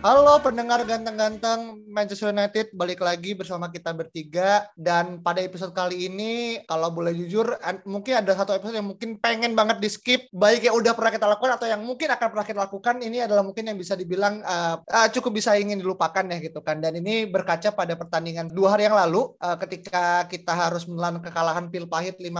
Halo pendengar ganteng-ganteng Manchester United, balik lagi bersama kita bertiga. Dan pada episode kali ini kalau boleh jujur mungkin ada satu episode yang mungkin pengen banget di skip baik yang udah pernah kita lakukan atau yang mungkin akan pernah kita lakukan ini adalah mungkin yang bisa dibilang uh, cukup bisa ingin dilupakan ya gitu kan. Dan ini berkaca pada pertandingan dua hari yang lalu uh, ketika kita harus menelan kekalahan pil pahit 5-0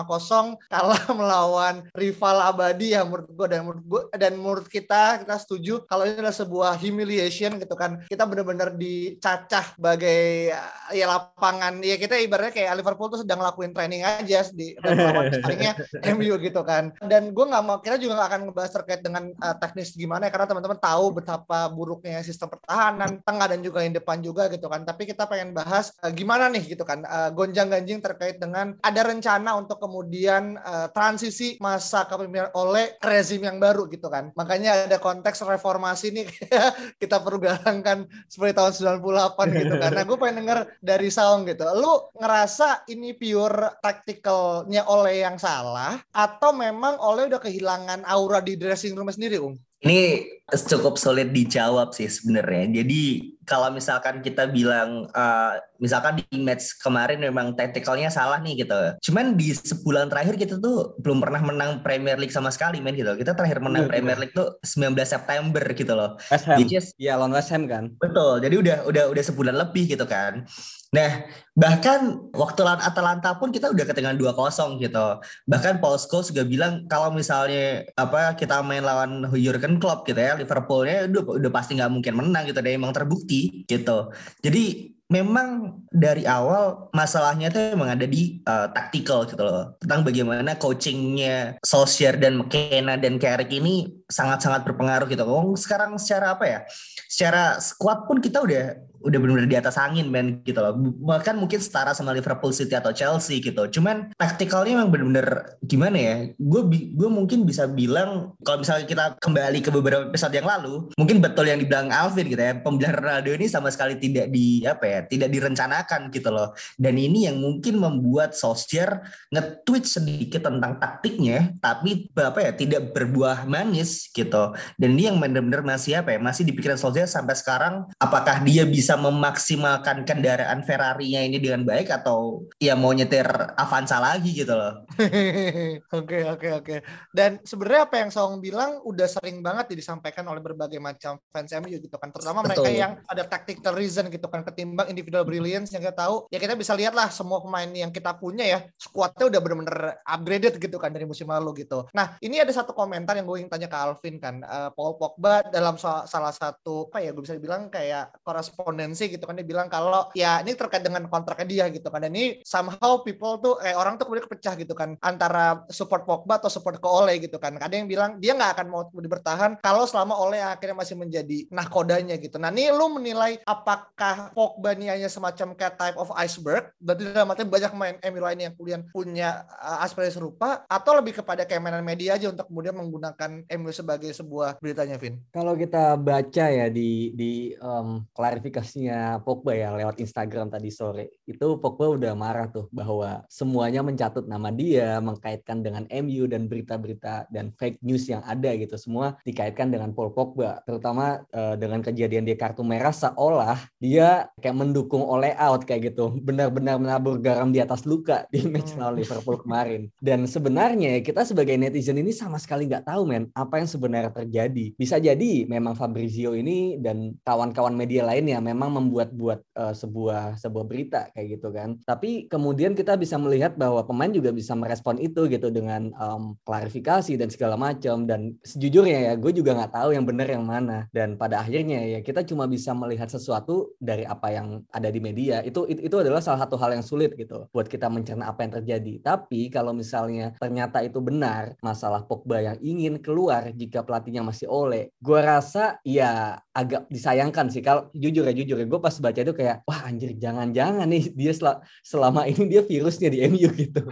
kalah melawan rival abadi ya menurut gue dan menurut gue dan menurut kita kita setuju kalau ini adalah sebuah humiliation gitu kan. Kita benar-benar dicacah bagai ya lapangan. Ya kita ibaratnya kayak Liverpool tuh sedang lakuin training aja di lawan MU gitu kan. Dan gue nggak mau kita juga nggak akan ngebahas terkait dengan uh, teknis gimana ya karena teman-teman tahu betapa buruknya sistem pertahanan tengah dan juga yang depan juga gitu kan. Tapi kita pengen bahas uh, gimana nih gitu kan uh, gonjang ganjing terkait dengan ada rencana untuk kemudian uh, transisi masa kepemimpinan oleh rezim yang baru gitu kan. Makanya ada konteks reformasi nih kita perlu galangkan seperti tahun 98 gitu karena gue pengen denger dari Saung gitu lu ngerasa ini pure tacticalnya oleh yang salah atau memang oleh udah kehilangan aura di dressing room sendiri Ung? Ini cukup sulit dijawab sih sebenarnya. Jadi kalau misalkan kita bilang uh, misalkan di match kemarin memang tacticalnya salah nih gitu. Cuman di sebulan terakhir kita tuh belum pernah menang Premier League sama sekali men gitu. Kita terakhir menang Betul. Premier League tuh 19 September gitu loh. West Ham. Iya lawan West Ham kan. Betul. Jadi udah udah udah sebulan lebih gitu kan. Nah, bahkan waktu lawan Atalanta pun kita udah ketinggalan 2-0 gitu. Bahkan Paul Scholes juga bilang kalau misalnya apa kita main lawan Jurgen Klopp gitu ya, Liverpoolnya udah udah pasti nggak mungkin menang gitu dan emang terbukti gitu. Jadi memang dari awal masalahnya itu memang ada di uh, tactical gitu loh tentang bagaimana coachingnya Solskjaer dan McKenna dan Carrick ini sangat-sangat berpengaruh gitu. Oh, sekarang secara apa ya? Secara squad pun kita udah udah benar-benar di atas angin men gitu loh bahkan mungkin setara sama Liverpool City atau Chelsea gitu cuman taktikalnya emang benar-benar gimana ya gue gue mungkin bisa bilang kalau misalnya kita kembali ke beberapa episode yang lalu mungkin betul yang dibilang Alvin gitu ya pembelian Ronaldo ini sama sekali tidak di apa ya tidak direncanakan gitu loh dan ini yang mungkin membuat Solskjaer nge-tweet sedikit tentang taktiknya tapi apa ya tidak berbuah manis gitu dan ini yang benar-benar masih apa ya masih dipikiran Solskjaer sampai sekarang apakah dia bisa memaksimalkan kendaraan Ferrari-nya ini dengan baik atau ya mau nyetir Avanza lagi gitu loh. Oke oke oke. Dan sebenarnya apa yang Song bilang udah sering banget disampaikan oleh berbagai macam fans MU gitu kan. Terutama Betul. mereka yang ada tactical reason gitu kan ketimbang individual brilliance yang kita tahu ya kita bisa lihat lah semua pemain yang kita punya ya squadnya udah bener-bener upgraded gitu kan dari musim lalu gitu. Nah ini ada satu komentar yang gue ingin tanya ke Alvin kan. Uh, Paul Pogba dalam salah satu apa ya gue bisa bilang kayak koresponden korespondensi gitu kan. Dia bilang kalau ya ini terkait dengan kontraknya dia gitu kan. Dan ini somehow people tuh eh orang tuh kemudian kepecah gitu kan antara support Pogba atau support ke Ole gitu kan. Ada yang bilang dia nggak akan mau bertahan kalau selama Ole akhirnya masih menjadi nahkodanya gitu. Nah ini lu menilai apakah Pogba ini hanya semacam kayak type of iceberg? Berarti dalam artinya banyak main MU lain yang kemudian punya uh, aspirasi serupa atau lebih kepada kayak mainan media aja untuk kemudian menggunakan MU sebagai sebuah beritanya Vin? Kalau kita baca ya di di um, klarifikasi postnya Pogba ya lewat Instagram tadi sore itu Pogba udah marah tuh bahwa semuanya mencatut nama dia mengkaitkan dengan MU dan berita-berita dan fake news yang ada gitu. Semua dikaitkan dengan Paul Pogba terutama uh, dengan kejadian dia kartu merah seolah dia kayak mendukung oleh out kayak gitu. Benar-benar menabur garam di atas luka di match lawan hmm. Liverpool kemarin. Dan sebenarnya kita sebagai netizen ini sama sekali nggak tahu men apa yang sebenarnya terjadi. Bisa jadi memang Fabrizio ini dan kawan-kawan media lainnya memang membuat-buat uh, sebuah sebuah berita kayak gitu kan. Tapi kemudian kita bisa melihat bahwa pemain juga bisa merespon itu gitu dengan um, klarifikasi dan segala macam. Dan sejujurnya ya, gue juga nggak tahu yang benar yang mana. Dan pada akhirnya ya kita cuma bisa melihat sesuatu dari apa yang ada di media. Itu, itu adalah salah satu hal yang sulit gitu buat kita mencerna apa yang terjadi. Tapi kalau misalnya ternyata itu benar masalah Pogba yang ingin keluar jika pelatihnya masih oleh, gue rasa ya agak disayangkan sih. Kalau jujur ya jujur ya gue pas baca itu kayak wah anjir jangan-jangan nih dia sel selama ini dia virusnya di MU gitu.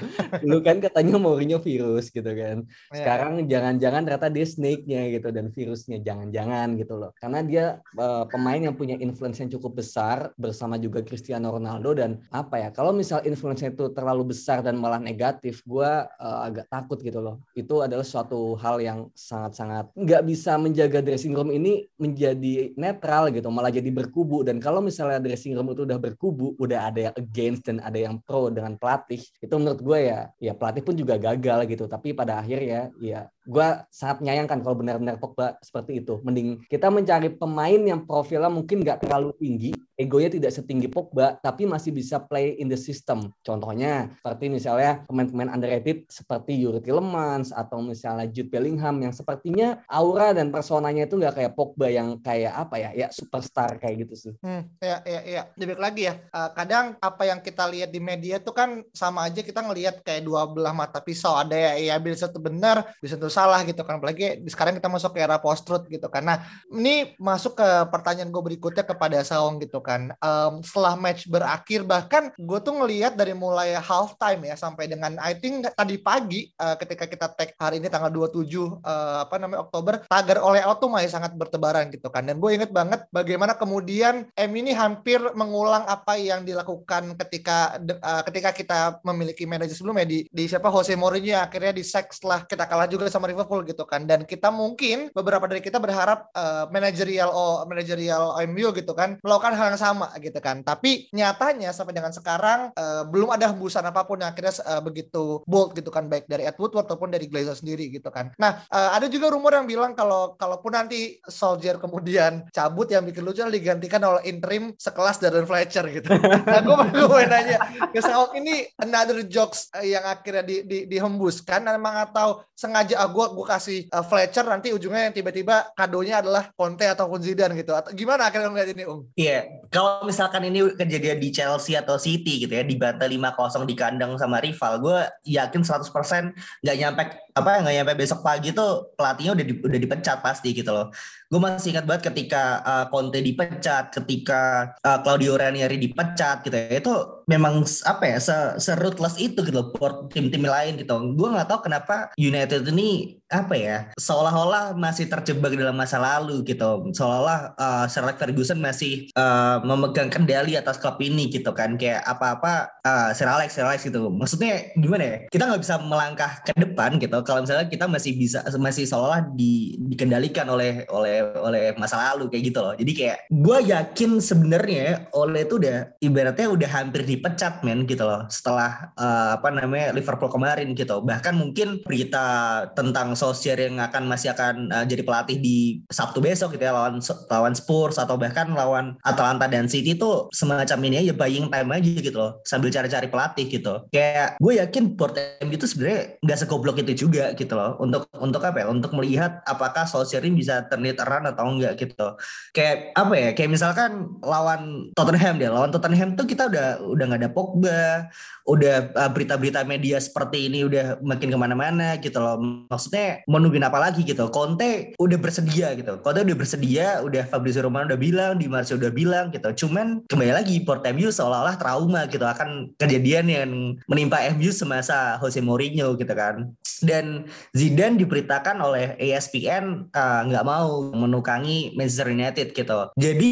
Lu kan katanya Mourinho virus gitu kan. Iya. sekarang jangan-jangan ternyata dia snake-nya gitu dan virusnya. Jangan-jangan gitu loh. Karena dia uh, pemain yang punya influence yang cukup besar bersama juga Cristiano Ronaldo dan apa ya kalau misal influence itu terlalu besar dan malah negatif gue uh, agak takut gitu loh. Itu adalah suatu hal yang sangat-sangat nggak bisa menjaga dressing room ini menjadi jadi netral gitu, malah jadi berkubu. Dan kalau misalnya dressing room itu udah berkubu, udah ada yang against dan ada yang pro dengan pelatih, itu menurut gue ya, ya pelatih pun juga gagal gitu. Tapi pada akhirnya ya gue sangat menyayangkan kalau benar-benar Pogba seperti itu. Mending kita mencari pemain yang profilnya mungkin nggak terlalu tinggi, egonya tidak setinggi Pogba, tapi masih bisa play in the system. Contohnya seperti misalnya pemain-pemain underrated seperti Yuri Tillemans atau misalnya Jude Bellingham yang sepertinya aura dan personanya itu nggak kayak Pogba yang kayak apa ya, ya superstar kayak gitu sih. Hmm, ya, ya, ya. Lebih lagi ya, uh, kadang apa yang kita lihat di media itu kan sama aja kita ngelihat kayak dua belah mata pisau. Ada ya, ya bisa itu benar, bisa itu salah gitu kan. Apalagi sekarang kita masuk ke era post truth gitu karena ini masuk ke pertanyaan gue berikutnya kepada Saung gitu kan. Um, setelah match berakhir bahkan gue tuh ngelihat dari mulai half time ya sampai dengan I think tadi pagi uh, ketika kita tag hari ini tanggal 27 uh, eh, apa namanya Oktober tagar oleh auto masih sangat bertebaran gitu kan. Dan gue inget banget bagaimana kemudian M ini hampir mengulang apa yang dilakukan ketika uh, ketika kita memiliki manajer sebelumnya di, di siapa? Jose Mourinho akhirnya di sack setelah kita kalah juga sama Liverpool gitu kan. Dan kita mungkin beberapa dari kita berharap uh, manajerial oh manajerial MU gitu kan melakukan hal yang sama gitu kan. Tapi nyatanya sampai dengan sekarang uh, belum ada hembusan apa pun yang akhirnya uh, begitu bold gitu kan. Baik dari Ed Woodward ataupun dari Glazer sendiri gitu kan. Nah uh, ada juga rumor yang bilang kalau kalaupun nanti Soldier kemudian cabut yang bikin lucu digantikan oleh interim sekelas Darren Fletcher gitu. Nah gue mau nanya ke ini another jokes yang akhirnya di, di, dihembuskan memang atau sengaja gue gue kasih uh, Fletcher nanti ujungnya yang tiba-tiba kadonya adalah Conte ataupun Zidane gitu. Atau gimana akhirnya ngeliat ini, Ung? Iya, yeah. kalau misalkan ini kejadian di Chelsea atau City gitu ya, dibantai 5-0 di kandang sama rival, gue yakin 100% nggak nyampe apa nggak nyampe besok pagi tuh pelatihnya udah di, udah dipecat pasti gitu loh. Gue masih ingat banget ketika uh, Conte dipecat, ketika uh, Claudio Ranieri dipecat gitu ya. Itu memang apa ya se, se itu gitu loh tim-tim lain gitu. Gue nggak tahu kenapa United ini apa ya seolah-olah masih terjebak dalam masa lalu gitu seolah-olah uh, Sir Alex Ferguson masih uh, memegang kendali atas klub ini gitu kan kayak apa-apa uh, Sir Alex Sir Alex gitu maksudnya gimana ya kita nggak bisa melangkah ke depan gitu kalau misalnya kita masih bisa masih seolah di, dikendalikan oleh oleh oleh masa lalu kayak gitu loh. Jadi kayak gue yakin sebenarnya oleh itu udah ibaratnya udah hampir dipecat men gitu loh. Setelah uh, apa namanya Liverpool kemarin gitu. Bahkan mungkin berita tentang Solskjaer yang akan masih akan uh, jadi pelatih di Sabtu besok gitu ya lawan lawan Spurs atau bahkan lawan Atalanta dan City itu semacam ini aja buying time aja gitu loh. Sambil cari-cari pelatih gitu. Kayak gue yakin board MU itu sebenarnya nggak segoblok itu juga gitu loh. Untuk untuk apa ya? Untuk melihat apakah Solskjaer bisa turn around atau enggak gitu. Kayak apa ya kayak misalkan lawan Tottenham dia lawan Tottenham tuh kita udah udah nggak ada Pogba udah uh, berita-berita media seperti ini udah makin ke mana-mana gitu loh. Maksudnya mau nungguin apa lagi gitu? Conte udah bersedia gitu. Conte udah bersedia udah Fabrizio Romano udah bilang Di Marcio udah bilang gitu. Cuman kembali lagi Port MU seolah-olah trauma gitu akan kejadian yang menimpa MU semasa Jose Mourinho gitu kan. Dan Zidane diberitakan oleh ESPN uh, nggak uh, mau menukangi Manchester United gitu jadi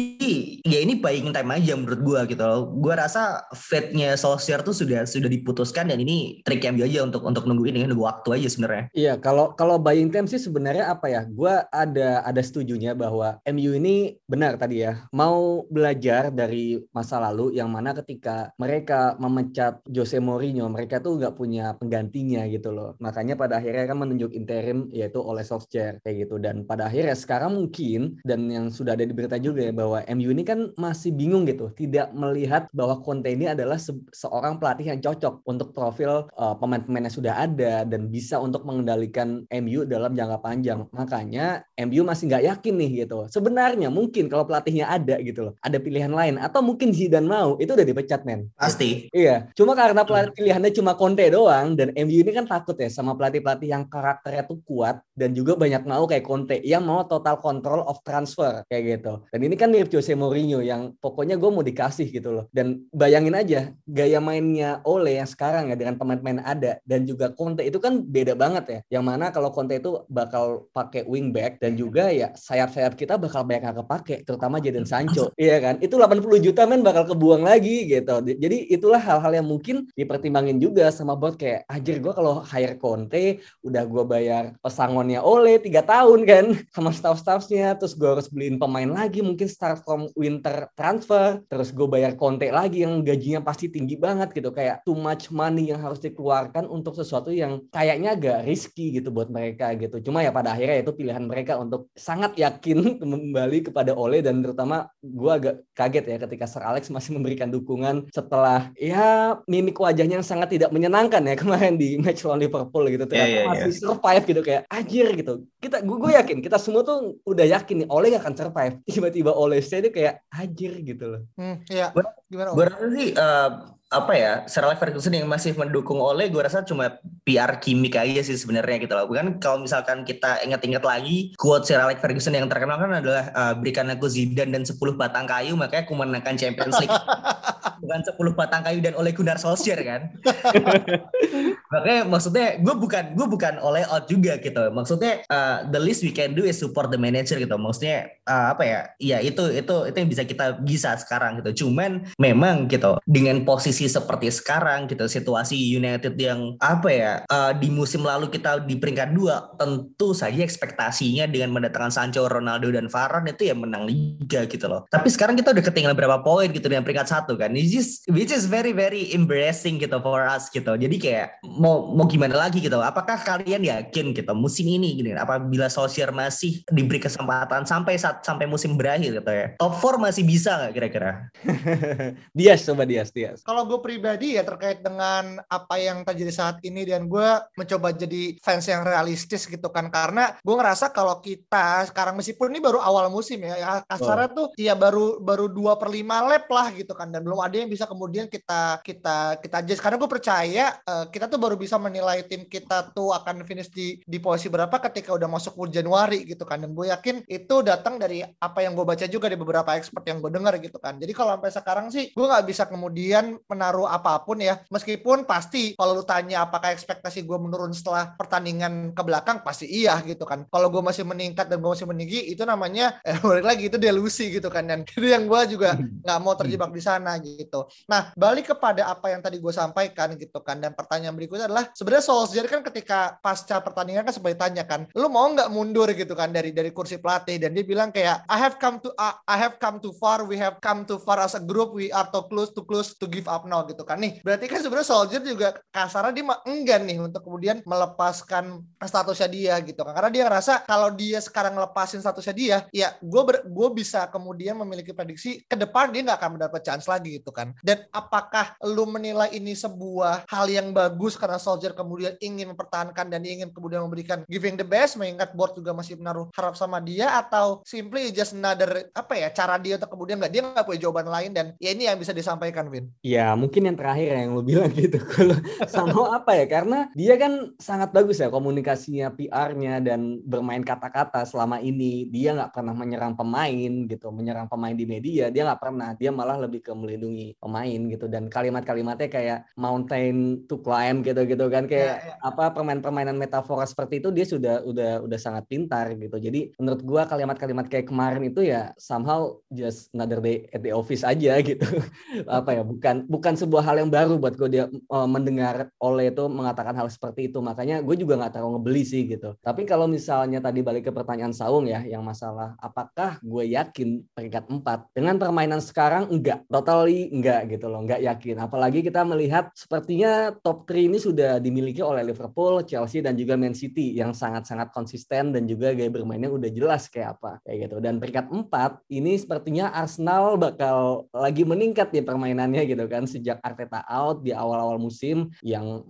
ya ini buying time aja menurut gua gitu loh gua rasa fate-nya Solskjaer tuh sudah sudah diputuskan dan ini trik MU aja untuk untuk nunggu ini nunggu waktu aja sebenarnya. Iya, kalau kalau buying time sih sebenarnya apa ya? Gua ada ada setujunya bahwa MU ini benar tadi ya, mau belajar dari masa lalu yang mana ketika mereka memecat Jose Mourinho, mereka tuh nggak punya penggantinya gitu loh. Makanya pada akhirnya kan menunjuk interim yaitu oleh Solskjaer kayak gitu dan pada akhirnya sekarang mungkin dan yang sudah ada di berita juga ya bahwa MU ini kan masih bingung gitu, tidak melihat bahwa Conte ini adalah se seorang pelatih yang cocok untuk profil uh, pemain-pemain yang sudah ada dan bisa untuk mengendalikan MU dalam jangka panjang. Makanya MU masih nggak yakin nih gitu. Sebenarnya mungkin kalau pelatihnya ada gitu loh, ada pilihan lain atau mungkin Zidane mau, itu udah dipecat men. Pasti. Iya, cuma karena pelatih pilihannya cuma Conte doang dan MU ini kan takut ya sama pelatih-pelatih yang karakternya tuh kuat dan juga banyak mau kayak Conte yang mau total control of transfer kayak gitu. Dan ini kan mirip Jose Mourinho yang pokoknya gue mau dikasih gitu loh. Dan bayangin aja gaya mainnya Ole yang sekarang ya dengan pemain-pemain ada dan juga Conte itu kan beda banget ya. Yang mana kalau Conte itu bakal pakai wingback dan juga ya sayap-sayap kita bakal banyak yang kepake terutama Jadon Sancho. Iya kan? Itu 80 juta men bakal kebuang lagi gitu. Jadi itulah hal-hal yang mungkin dipertimbangin juga sama bot kayak anjir gue kalau hire Conte udah gue bayar pesangonnya Ole tiga tahun kan sama staff-staffnya terus gue harus beliin pemain lagi mungkin start from winter transfer terus gue bayar Conte lagi yang gajinya pasti tinggi banget gitu. Kayak too much money yang harus dikeluarkan untuk sesuatu yang kayaknya agak risky gitu buat mereka gitu. Cuma ya pada akhirnya itu pilihan mereka untuk sangat yakin kembali kepada Ole dan terutama gue agak kaget ya ketika Sir Alex masih memberikan dukungan setelah ya mimik wajahnya yang sangat tidak menyenangkan ya kemarin di match lawan Liverpool gitu. Ternyata yeah, yeah, masih yeah. survive gitu kayak anjir gitu. Kita gue yakin kita semua tuh udah yakin nih Ole gak akan survive. Tiba-tiba Ole stay kayak anjir gitu loh. Hmm, iya. Gimana gue rasa sih uh, apa ya Sir Alex Ferguson yang masih mendukung oleh gue rasa cuma PR kimik aja sih sebenarnya gitu loh. Bukan kalau misalkan kita ingat-ingat lagi quote Sir Alex Ferguson yang terkenal kan adalah uh, berikan aku Zidane dan 10 batang kayu makanya aku menangkan Champions League. Bukan 10 batang kayu dan oleh Gunnar Solskjaer kan? Makanya maksudnya gue bukan gue bukan oleh out juga gitu. Maksudnya uh, the least we can do is support the manager gitu. Maksudnya uh, apa ya? Ya itu itu itu yang bisa kita bisa sekarang gitu. Cuman memang gitu dengan posisi kondisi seperti sekarang gitu situasi United yang apa ya uh, di musim lalu kita di peringkat dua tentu saja ekspektasinya dengan mendatangkan Sancho, Ronaldo dan Varane itu ya menang liga gitu loh. Tapi sekarang kita udah ketinggalan berapa poin gitu dengan peringkat satu kan which is which is very very embarrassing gitu for us gitu. Jadi kayak mau mau gimana lagi gitu? Apakah kalian yakin gitu musim ini gini apabila Solskjaer masih diberi kesempatan sampai saat sampai musim berakhir gitu ya? Top 4 masih bisa nggak kira-kira? Dias coba Dias Dias. Kalau gue pribadi ya terkait dengan apa yang terjadi saat ini dan gue mencoba jadi fans yang realistis gitu kan. Karena gue ngerasa kalau kita sekarang meskipun ini baru awal musim ya, ya kasarnya oh. tuh ya baru baru dua per lima lap lah gitu kan. Dan belum ada yang bisa kemudian kita kita kita aja karena gue percaya uh, kita tuh baru bisa menilai tim kita tuh akan finish di di posisi berapa ketika udah masuk bulan Januari gitu kan. Dan gue yakin itu datang dari apa yang gue baca juga di beberapa expert yang gue dengar gitu kan. Jadi kalau sampai sekarang sih gue nggak bisa kemudian menaruh apa pun ya. Meskipun pasti kalau lu tanya apakah ekspektasi gue menurun setelah pertandingan ke belakang pasti iya gitu kan. Kalau gue masih meningkat dan gue masih meninggi itu namanya eh, balik lagi itu delusi gitu kan dan itu yang gue juga nggak mau terjebak di sana gitu. Nah balik kepada apa yang tadi gue sampaikan gitu kan dan pertanyaan berikutnya adalah sebenarnya Solskjaer kan ketika pasca pertandingan kan sebagai tanya kan, lu mau nggak mundur gitu kan dari dari kursi pelatih dan dia bilang kayak I have come to uh, I have come too far, we have come too far as a group, we are too close to close to give up now gitu kan. Nih berarti kan sebenarnya Soldier juga kasarnya dia enggan nih untuk kemudian melepaskan statusnya dia gitu kan. Karena dia ngerasa kalau dia sekarang lepasin statusnya dia ya gue gue bisa kemudian memiliki prediksi ke depan dia nggak akan mendapat chance lagi gitu kan. Dan apakah lu menilai ini sebuah hal yang bagus karena Soldier kemudian ingin mempertahankan dan ingin kemudian memberikan giving the best mengingat board juga masih menaruh harap sama dia atau simply just another apa ya cara dia untuk kemudian nggak? Dia nggak punya jawaban lain dan ya ini yang bisa disampaikan Vin. Ya mungkin yang terakhir yang lo bilang gitu kalau sama apa ya? Karena dia kan sangat bagus ya komunikasinya PR-nya dan bermain kata-kata selama ini. Dia nggak pernah menyerang pemain gitu menyerang pemain di media dia nggak pernah. Dia malah lebih ke melindungi pemain gitu. Dan kalimat-kalimatnya kayak mountain to climb gitu gitu kan kayak ya, ya. apa permain-permainan metafora seperti itu dia sudah udah udah sangat pintar gitu. Jadi menurut gua kalimat-kalimat kayak kemarin itu ya somehow just another day at the office aja gitu. Apa ya bukan bukan bukan sebuah hal yang baru buat gue dia uh, mendengar oleh itu mengatakan hal seperti itu. Makanya gue juga nggak terlalu ngebeli sih gitu. Tapi kalau misalnya tadi balik ke pertanyaan Saung ya yang masalah apakah gue yakin peringkat 4 dengan permainan sekarang enggak totally enggak gitu loh. Enggak yakin. Apalagi kita melihat sepertinya top 3 ini sudah dimiliki oleh Liverpool Chelsea dan juga Man City yang sangat-sangat konsisten dan juga gaya bermainnya udah jelas kayak apa kayak gitu. Dan peringkat 4 ini sepertinya Arsenal bakal lagi meningkat ya permainannya gitu kan sejak Arteta out di awal-awal musim yang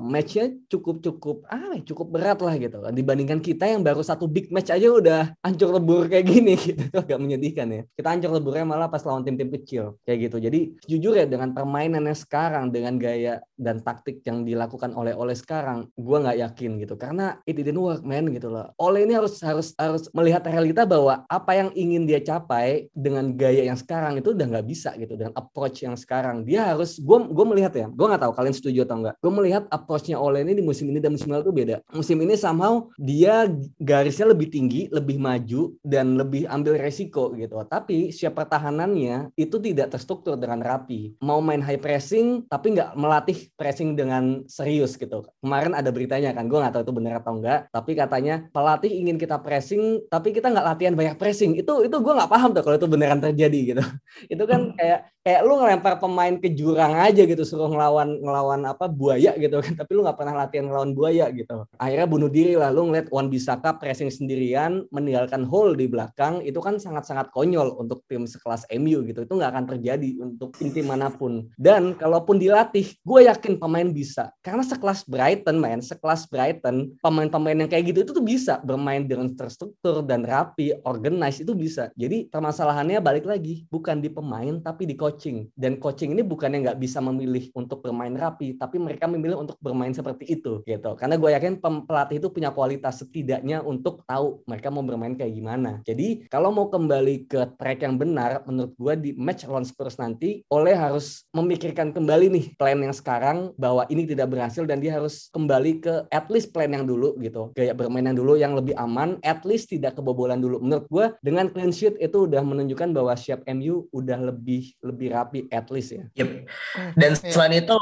matchnya cukup-cukup ah cukup berat lah gitu. Kan dibandingkan kita yang baru satu big match aja udah hancur lebur kayak gini gitu. Itu agak menyedihkan ya. Kita hancur leburnya malah pas lawan tim-tim kecil kayak gitu. Jadi jujur ya dengan permainannya sekarang dengan gaya dan taktik yang dilakukan oleh oleh sekarang gue nggak yakin gitu. Karena it didn't work man gitu loh. Oleh ini harus harus harus melihat realita bahwa apa yang ingin dia capai dengan gaya yang sekarang itu udah nggak bisa gitu dengan approach yang sekarang dia harus gue gue melihat ya gue nggak tahu kalian setuju atau enggak gue melihat approachnya ini di musim ini dan musim lalu itu beda. Musim ini somehow dia garisnya lebih tinggi lebih maju dan lebih ambil resiko gitu. Tapi siap pertahanannya itu tidak terstruktur dengan rapi. Mau main high pressing tapi nggak melatih pressing dengan serius gitu. Kemarin ada beritanya kan gue nggak tahu itu benar atau enggak tapi katanya pelatih ingin kita pressing tapi kita nggak latihan banyak pressing. Itu itu gue nggak paham tuh kalau itu beneran terjadi gitu. Itu kan kayak kayak lu ngelempar pemain ke jurang aja gitu suruh ngelawan ngelawan apa buaya gitu kan. Tapi lu nggak pernah latihan ngelawan buaya gitu. Akhirnya bunuh diri lah. Lu ngeliat Wan Bisaka pressing sendirian meninggalkan hole di belakang itu kan sangat-sangat konyol untuk tim sekelas MU gitu. Itu nggak akan terjadi untuk tim tim mana pun. Dan kalaupun dilatih gue yakin pemain bisa. Karena sekelas Brighton main sekelas Brighton pemain-pemain yang kayak gitu itu tuh bisa. Bermain dengan terstruktur dan rapi organize itu bisa. Jadi permasalahannya balik lagi bukan di pemain tapi di coach coaching. Dan coaching ini bukannya nggak bisa memilih untuk bermain rapi tapi mereka memilih untuk bermain seperti itu gitu. Karena gue yakin pelatih itu punya kualitas setidaknya untuk tahu mereka mau bermain kayak gimana. Jadi kalau mau kembali ke track yang benar menurut gue di match lawan Spurs nanti oleh harus memikirkan kembali nih plan yang sekarang bahwa ini tidak berhasil dan dia harus kembali ke at least plan yang dulu gitu. Gaya bermain yang dulu yang lebih aman at least tidak kebobolan dulu. Menurut gue dengan clean sheet itu udah menunjukkan bahwa siap MU udah lebih lebih lebih rapi at least ya. Yep. Hmm, Dan iya. selain itu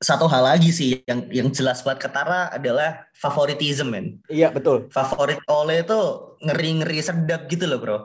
satu hal lagi sih yang yang jelas buat Ketara adalah favoritism men. Iya betul. Favorit Ole itu ngeri-ngeri sedap gitu loh bro.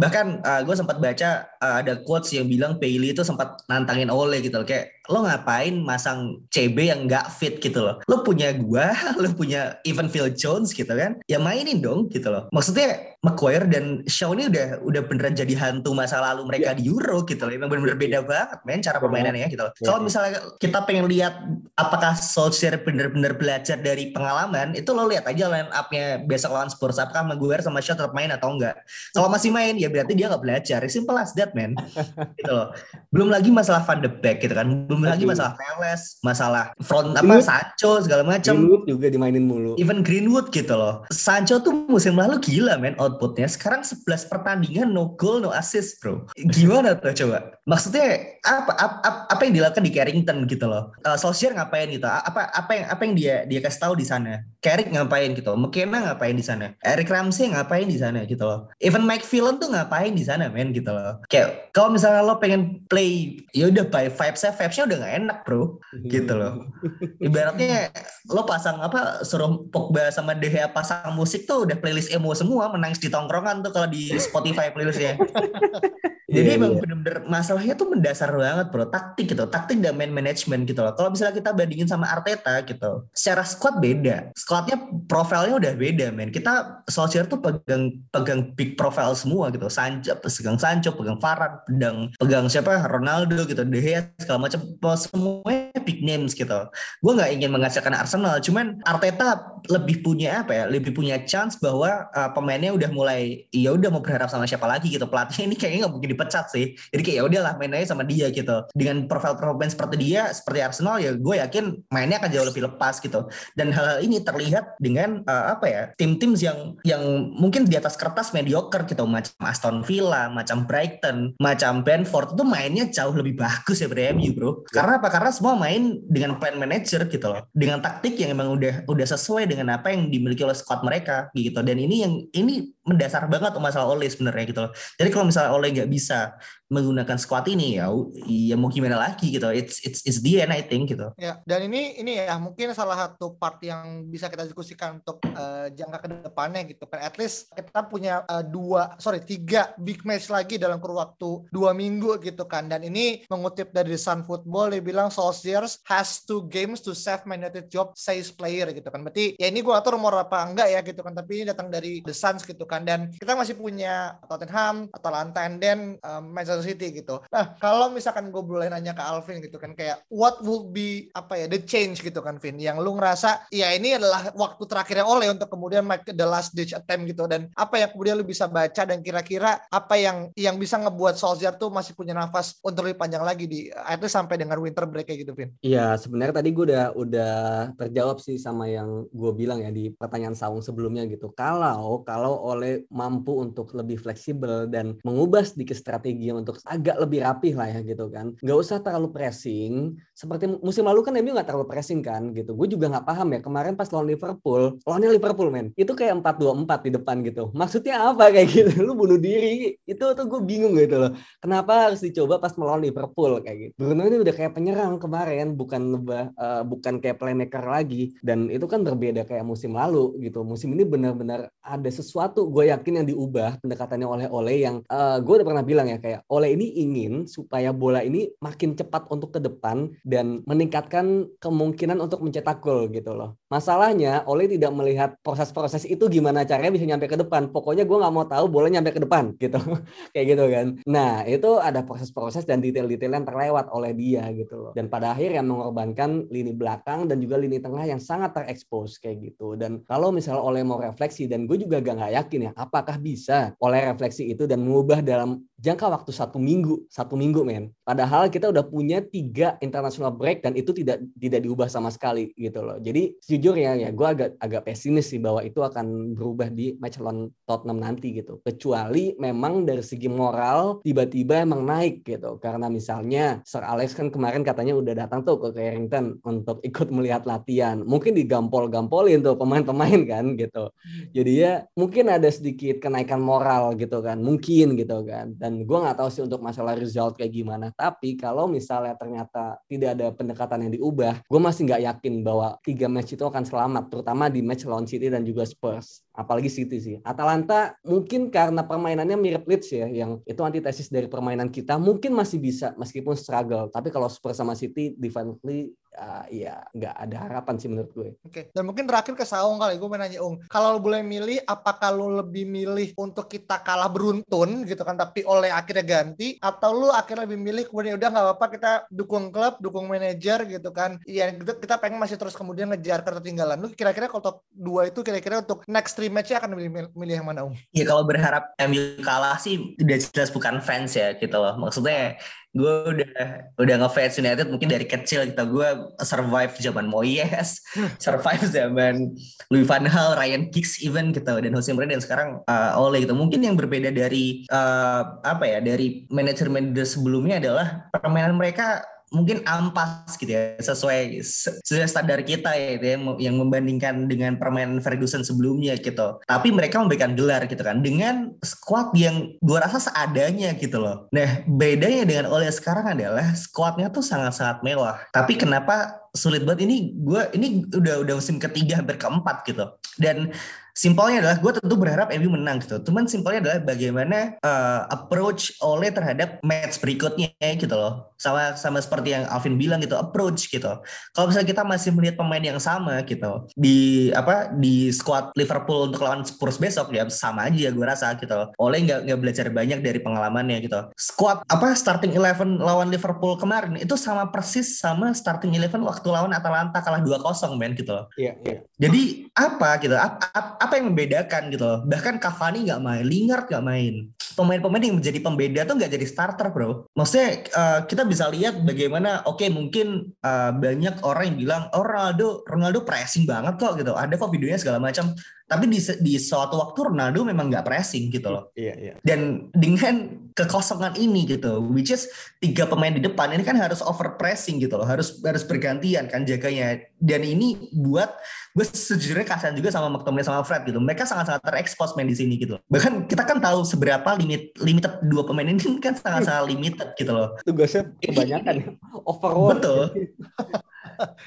Bahkan uh, gue sempat baca uh, ada quotes yang bilang Bailey itu sempat nantangin Ole gitu loh. Kayak lo ngapain masang CB yang nggak fit gitu loh? Lo punya gua lo punya even Phil Jones gitu kan? Ya mainin dong gitu loh. Maksudnya Maguire dan Shaw ini udah udah beneran jadi hantu masa lalu mereka yeah. di Euro gitu loh. Emang bener-bener beda banget men cara permainannya gitu loh. Yeah. kalau misalnya kita pengen lihat apakah Solskjaer bener-bener belajar dari pengalaman itu lo lihat aja line upnya besok lawan Spurs. Apakah Maguire sama Shaw tetap main atau enggak kalau masih main ya berarti dia nggak belajar. Simple as that man gitu loh. Belum lagi masalah Van de Beek gitu kan belum lagi masalah Teles, masalah front apa Sancho segala macam. Greenwood juga dimainin mulu. Even Greenwood gitu loh. Sancho tuh musim lalu gila men outputnya. Sekarang 11 pertandingan no goal no assist bro. Gimana tuh coba? Maksudnya apa apa, apa yang dilakukan di Carrington gitu loh. Uh, Solskjaer ngapain gitu? Apa apa yang apa yang dia dia kasih tahu di sana? Carrick ngapain gitu? McKenna ngapain di sana? Eric Ramsey ngapain di sana gitu loh. Even Mike Phelan tuh ngapain di sana men gitu loh. Kayak kalau misalnya lo pengen play ya udah by vibes-nya vibes udah gak enak bro. Gitu loh. Ibaratnya lo pasang apa suruh Pogba sama De Gea pasang musik tuh udah playlist emo semua menangis di tongkrongan tuh kalau di Spotify playlistnya Jadi yeah, emang yeah. bener-bener masalahnya tuh mendasar banget bro, taktik gitu, taktik dan man management gitu loh. Kalau misalnya kita bandingin sama Arteta gitu, secara squad beda, squadnya profilnya udah beda men. Kita Solskjaer tuh pegang pegang big profile semua gitu, Sancho, pegang Sancho, pegang Varane, pegang pegang siapa? Ronaldo gitu, De Gea segala macam, semuanya big names gitu. Gue nggak ingin menghasilkan Arsenal, cuman Arteta lebih punya apa ya, lebih punya chance bahwa uh, pemainnya udah mulai, ya udah mau berharap sama siapa lagi gitu. Pelatihnya ini kayaknya nggak mungkin dipecat sih. Jadi kayak ya udahlah main aja sama dia gitu. Dengan profil-profil seperti dia seperti Arsenal ya gue yakin mainnya akan jauh lebih lepas gitu. Dan hal, -hal ini terlihat dengan uh, apa ya tim-tim yang yang mungkin di atas kertas mediocre gitu. Macam Aston Villa macam Brighton macam Brentford itu mainnya jauh lebih bagus ya dari MU bro. Karena apa? Karena semua main dengan plan manager gitu loh. Dengan taktik yang emang udah udah sesuai dengan apa yang dimiliki oleh squad mereka gitu. Dan ini yang ini mendasar banget masalah Ole sebenarnya gitu loh. Jadi kalau misalnya Ole nggak bisa menggunakan squad ini ya ya mau gimana lagi gitu. It's it's it's the end I think gitu. Ya, dan ini ini ya mungkin salah satu part yang bisa kita diskusikan untuk uh, jangka ke depannya gitu kan. At least kita punya uh, dua sorry tiga big match lagi dalam kurun waktu dua minggu gitu kan. Dan ini mengutip dari Sun Football dia bilang Solskjaer has two games to save Man United job says player gitu kan. Berarti ya ini gue atur rumor apa enggak ya gitu kan. Tapi ini datang dari The Suns gitu kan. Dan kita masih punya Tottenham, Atalanta, and then um, Manchester City gitu. Nah, kalau misalkan gue boleh nanya ke Alvin gitu kan kayak what would be apa ya the change gitu kan Vin yang lu ngerasa ya ini adalah waktu terakhirnya oleh untuk kemudian make the last ditch attempt gitu dan apa yang kemudian lu bisa baca dan kira-kira apa yang yang bisa ngebuat Solskjaer tuh masih punya nafas untuk lebih panjang lagi di at sampai dengan winter break kayak gitu Vin. Iya, sebenarnya tadi gue udah udah terjawab sih sama yang gue bilang ya di pertanyaan Saung sebelumnya gitu. Kalau kalau oleh mampu untuk lebih fleksibel dan mengubah sedikit strategi untuk agak lebih rapih lah ya gitu kan. Nggak usah terlalu pressing. Seperti musim lalu kan MU nggak terlalu pressing kan gitu. Gue juga nggak paham ya kemarin pas lawan Liverpool, lawannya Liverpool men, itu kayak empat dua empat di depan gitu. Maksudnya apa kayak gitu? Lu bunuh diri. Itu tuh gue bingung gitu loh. Kenapa harus dicoba pas melawan Liverpool kayak gitu? Bruno ini udah kayak penyerang kemarin, bukan uh, bukan kayak playmaker lagi. Dan itu kan berbeda kayak musim lalu gitu. Musim ini benar-benar ada sesuatu gue yakin yang diubah pendekatannya oleh Ole yang uh, gue udah pernah bilang ya kayak Ole ini ingin supaya bola ini makin cepat untuk ke depan dan meningkatkan kemungkinan untuk mencetak gol gitu loh. Masalahnya Ole tidak melihat proses-proses itu gimana caranya bisa nyampe ke depan. Pokoknya gue nggak mau tahu bola nyampe ke depan gitu. Kayak gitu kan. Nah itu ada proses-proses dan detail-detail yang terlewat oleh dia gitu loh. Dan pada akhirnya mengorbankan lini belakang dan juga lini tengah yang sangat terekspos kayak gitu. Dan kalau misalnya Ole mau refleksi dan gue juga gak, gak yakin ya apakah bisa oleh refleksi itu dan mengubah dalam jangka waktu satu minggu satu minggu men padahal kita udah punya tiga international break dan itu tidak tidak diubah sama sekali gitu loh jadi sejujurnya ya gue agak agak pesimis sih bahwa itu akan berubah di match lawan Tottenham nanti gitu. Kecuali memang dari segi moral tiba-tiba emang naik gitu. Karena misalnya Sir Alex kan kemarin katanya udah datang tuh ke Carrington untuk ikut melihat latihan. Mungkin digampol-gampolin tuh pemain-pemain kan gitu. Jadi ya mungkin ada sedikit kenaikan moral gitu kan. Mungkin gitu kan. Dan dan gue nggak tahu sih untuk masalah result kayak gimana. Tapi kalau misalnya ternyata tidak ada pendekatan yang diubah gue masih nggak yakin bahwa tiga match itu akan selamat terutama di match lawan City dan juga Spurs apalagi City sih. Atalanta mungkin karena permainannya mirip Leeds ya yang itu antitesis dari permainan kita mungkin masih bisa meskipun struggle. Tapi kalau Spurs sama City defensively uh, ya nggak ada harapan sih menurut gue. Oke, okay. dan mungkin terakhir ke Saung kali, gue mau nanya Ung, kalau lo boleh milih, apakah lo lebih milih untuk kita kalah beruntun gitu kan, tapi oleh akhirnya ganti, atau lo akhirnya lebih milih kemudian udah nggak apa-apa kita dukung klub, dukung manajer gitu kan, iya kita, kita pengen masih terus kemudian ngejar ketertinggalan. Lo kira-kira kalau top dua itu kira-kira untuk next three match akan milih, milih yang mana Ung? Ya kalau berharap MU kalah sih udah jelas bukan fans ya gitu loh. Maksudnya gue udah udah ngefans United mungkin dari kecil gitu. Gue survive zaman Moyes survive zaman Louis van Gaal Ryan Giggs even gitu dan Jose Mourinho dan sekarang uh, Ole gitu. Mungkin yang berbeda dari uh, apa ya dari manajemen sebelumnya adalah permainan mereka mungkin ampas gitu ya sesuai sesuai standar kita ya, gitu ya yang membandingkan dengan permainan Ferguson sebelumnya gitu. Tapi mereka memberikan gelar gitu kan dengan squad yang gua rasa seadanya gitu loh. Nah, bedanya dengan Ole sekarang adalah squadnya tuh sangat-sangat mewah. Tapi kenapa sulit banget ini gue ini udah udah musim ketiga hampir keempat gitu dan simpelnya adalah gue tentu berharap MU menang gitu. Cuman simpelnya adalah bagaimana uh, approach oleh terhadap match berikutnya gitu loh. Sama sama seperti yang Alvin bilang gitu, approach gitu. Kalau misalnya kita masih melihat pemain yang sama gitu di apa di squad Liverpool untuk lawan Spurs besok ya sama aja gue rasa gitu. Oleh nggak nggak belajar banyak dari pengalamannya gitu. Squad apa starting eleven lawan Liverpool kemarin itu sama persis sama starting eleven waktu lawan Atalanta kalah 2-0 men gitu loh. Iya, iya. Jadi apa gitu? Apa, apa yang membedakan gitu loh. Bahkan Cavani nggak main, Lingard nggak main. Pemain-pemain yang menjadi pembeda tuh nggak jadi starter bro. Maksudnya uh, kita bisa lihat bagaimana, oke okay, mungkin uh, banyak orang yang bilang, oh Ronaldo, Ronaldo pressing banget kok gitu. Ada kok videonya segala macam. Tapi di di suatu waktu Ronaldo memang nggak pressing gitu loh. Iya, iya. Dan dengan kekosongan ini gitu, which is tiga pemain di depan ini kan harus over pressing gitu loh, harus harus bergantian kan jaganya. Dan ini buat gue sejujurnya kasihan juga sama McTominay sama Fred gitu. Mereka sangat-sangat terekspos main di sini gitu. Bahkan kita kan tahu seberapa limit limited dua pemain ini kan sangat-sangat limited gitu loh. Tugasnya kebanyakan overall. Betul.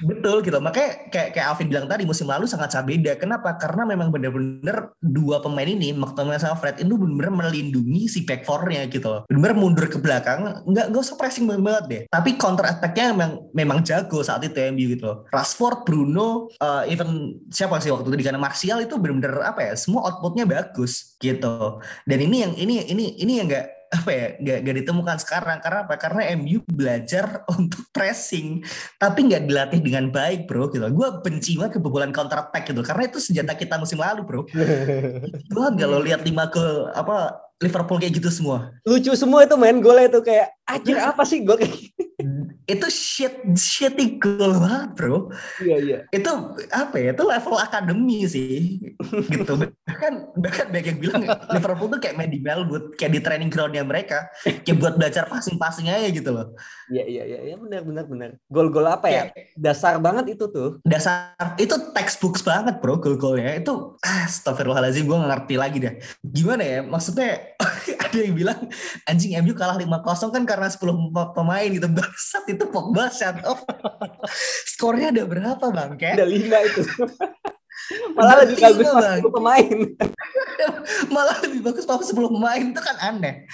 Betul gitu. Makanya kayak kayak Alvin bilang tadi musim lalu sangat sangat beda. Kenapa? Karena memang benar-benar dua pemain ini McTominay sama Fred itu benar-benar melindungi si back four-nya gitu Benar-benar mundur ke belakang, nggak nggak usah pressing banget deh. Tapi counter attack-nya memang memang jago saat itu MU gitu loh. Rashford, Bruno, uh, even siapa sih waktu itu di kanan Martial itu benar-benar apa ya? Semua outputnya bagus gitu. Dan ini yang ini ini ini yang nggak apa ya gak, gak ditemukan sekarang. Karena apa? Karena MU belajar untuk pressing tapi nggak dilatih dengan baik bro gitu. Gue benci banget kebobolan counter attack gitu. Karena itu senjata kita musim lalu bro. Gue gak lo lihat lima ke apa Liverpool kayak gitu semua. Lucu semua itu main golnya itu kayak akhir apa sih gue kayak itu shit shitty goal banget bro. Iya iya. Itu apa ya itu level akademi sih gitu. Bahkan bahkan banyak yang bilang Liverpool tuh kayak main di Melwood kayak di training groundnya mereka kayak buat belajar passing-passing aja gitu loh. Iya iya iya ya, benar benar benar. Gol-gol apa ya? Dasar banget itu tuh. Dasar itu textbooks banget bro gol-golnya. Itu ah, astagfirullahaladzim gue gak ngerti lagi deh. Gimana ya maksudnya ada yang bilang anjing MU kalah 5-0 kan karena 10 pemain gitu bangsat itu Pogba shut up. Skornya ada berapa bang? Kayak ada lima itu. Malah lebih bagus pas 10 pemain. Malah lebih bagus pas 10 pemain itu kan aneh.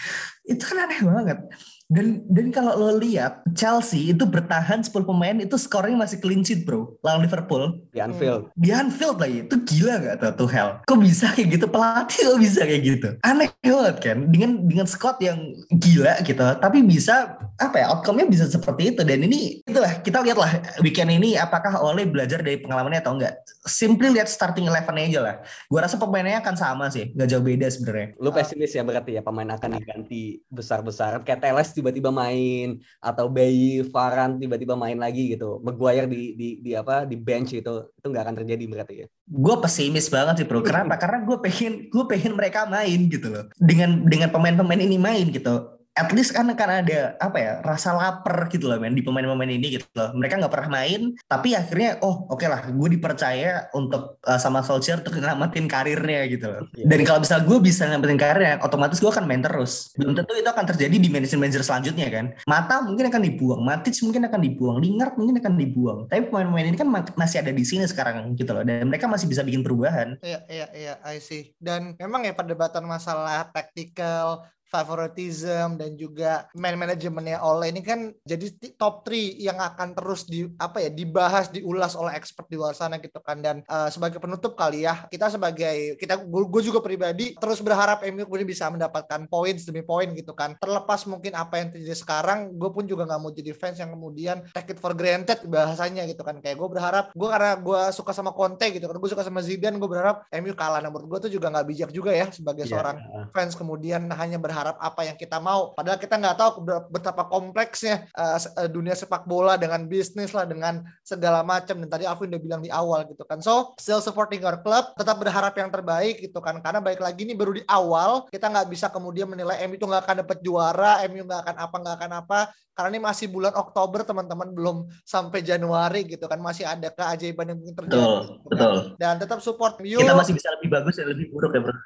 Itu kan aneh banget. Dan dan kalau lo lihat Chelsea itu bertahan 10 pemain itu skornya masih clean sheet bro lawan Liverpool di Anfield. Di Anfield lagi itu gila gak tuh tuh hell? Kok bisa kayak gitu pelatih kok bisa kayak gitu? Aneh banget kan dengan dengan squad yang gila gitu tapi bisa apa ya outcome-nya bisa seperti itu dan ini itulah kita lihatlah weekend ini apakah Ole belajar dari pengalamannya atau enggak. Simply lihat starting eleven aja lah. Gua rasa pemainnya akan sama sih, nggak jauh beda sebenarnya. Lu pesimis ya berarti ya pemain akan diganti besar-besaran kayak Teles tiba-tiba main atau Bayi Farhan tiba-tiba main lagi gitu. Maguire di di di apa di bench itu itu nggak akan terjadi berarti ya. Gue pesimis banget sih bro. Kenapa? Karena gue pengen gue pengen mereka main gitu loh. Dengan dengan pemain-pemain ini main gitu at least kan karena ada apa ya rasa lapar gitu loh men di pemain-pemain ini gitu loh. Mereka nggak pernah main tapi akhirnya oh oke okay lah gue dipercaya untuk uh, sama Solskjaer untuk ngelamatin karirnya gitu loh. Yeah. dan kalau misal gue bisa ngelamatin karirnya otomatis gue akan main terus. Belum tentu itu akan terjadi di manajer manajer selanjutnya kan. Mata mungkin akan dibuang Matic mungkin akan dibuang Lingard mungkin akan dibuang. Tapi pemain-pemain ini kan masih ada di sini sekarang gitu loh dan mereka masih bisa bikin perubahan. Iya iya iya I see. Dan memang ya perdebatan masalah tactical favoritism dan juga man manajemennya oleh ini kan jadi top 3 yang akan terus di apa ya dibahas diulas oleh expert di luar sana gitu kan. Dan uh, sebagai penutup kali ya kita sebagai kita gue juga pribadi terus berharap MU kemudian bisa mendapatkan poin demi poin gitu kan. Terlepas mungkin apa yang terjadi sekarang gue pun juga nggak mau jadi fans yang kemudian take it for granted bahasanya gitu kan. Kayak gue berharap gue karena gue suka sama Conte gitu kan gue suka sama Zidane gue berharap MU kalah. Nomor gue tuh juga nggak bijak juga ya sebagai yeah. seorang fans kemudian hanya berharap berharap apa yang kita mau. Padahal kita nggak tahu betapa kompleksnya uh, dunia sepak bola dengan bisnis lah, dengan segala macam. Dan tadi Alvin udah bilang di awal gitu kan. So, still supporting our club, tetap berharap yang terbaik gitu kan. Karena baik lagi ini baru di awal, kita nggak bisa kemudian menilai MU itu nggak akan dapat juara, MU nggak akan apa, nggak akan apa karena ini masih bulan Oktober teman-teman belum sampai Januari gitu kan masih ada keajaiban yang mungkin terjadi betul gitu kan. betul dan tetap support you kita masih bisa lebih bagus dan lebih buruk ya bro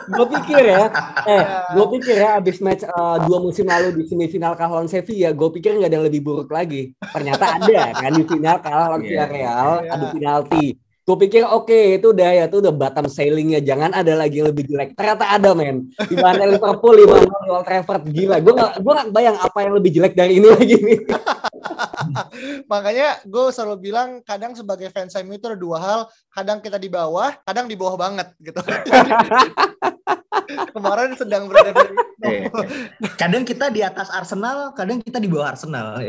gue pikir ya eh gue pikir ya abis match uh, dua musim lalu di semifinal kalah lawan Sevilla gue pikir nggak ada yang lebih buruk lagi ternyata ada kan di final kalah lawan yeah. Villarreal yeah. adu penalti Gue pikir oke okay, itu udah ya itu udah bottom sailingnya jangan ada lagi yang lebih jelek. Ternyata ada men. Di mana Liverpool, di mana Old Trafford gila. Gue gak gue gak bayang apa yang lebih jelek dari ini lagi nih. Makanya gue selalu bilang kadang sebagai fans MU itu ada dua hal. Kadang kita di bawah, kadang di bawah banget gitu. Kemarin sedang berada di iya. Kadang kita di atas Arsenal, kadang kita di bawah Arsenal.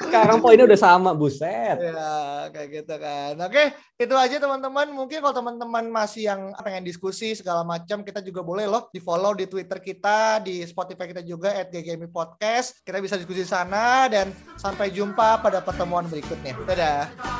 Sekarang poinnya udah sama, buset. Ya, kayak gitu kan. Oke, itu aja teman-teman. Mungkin kalau teman-teman masih yang pengen diskusi segala macam, kita juga boleh loh di follow di Twitter kita, di Spotify kita juga at Podcast. Kita bisa diskusi sana dan sampai jumpa pada pertemuan berikutnya. Dadah.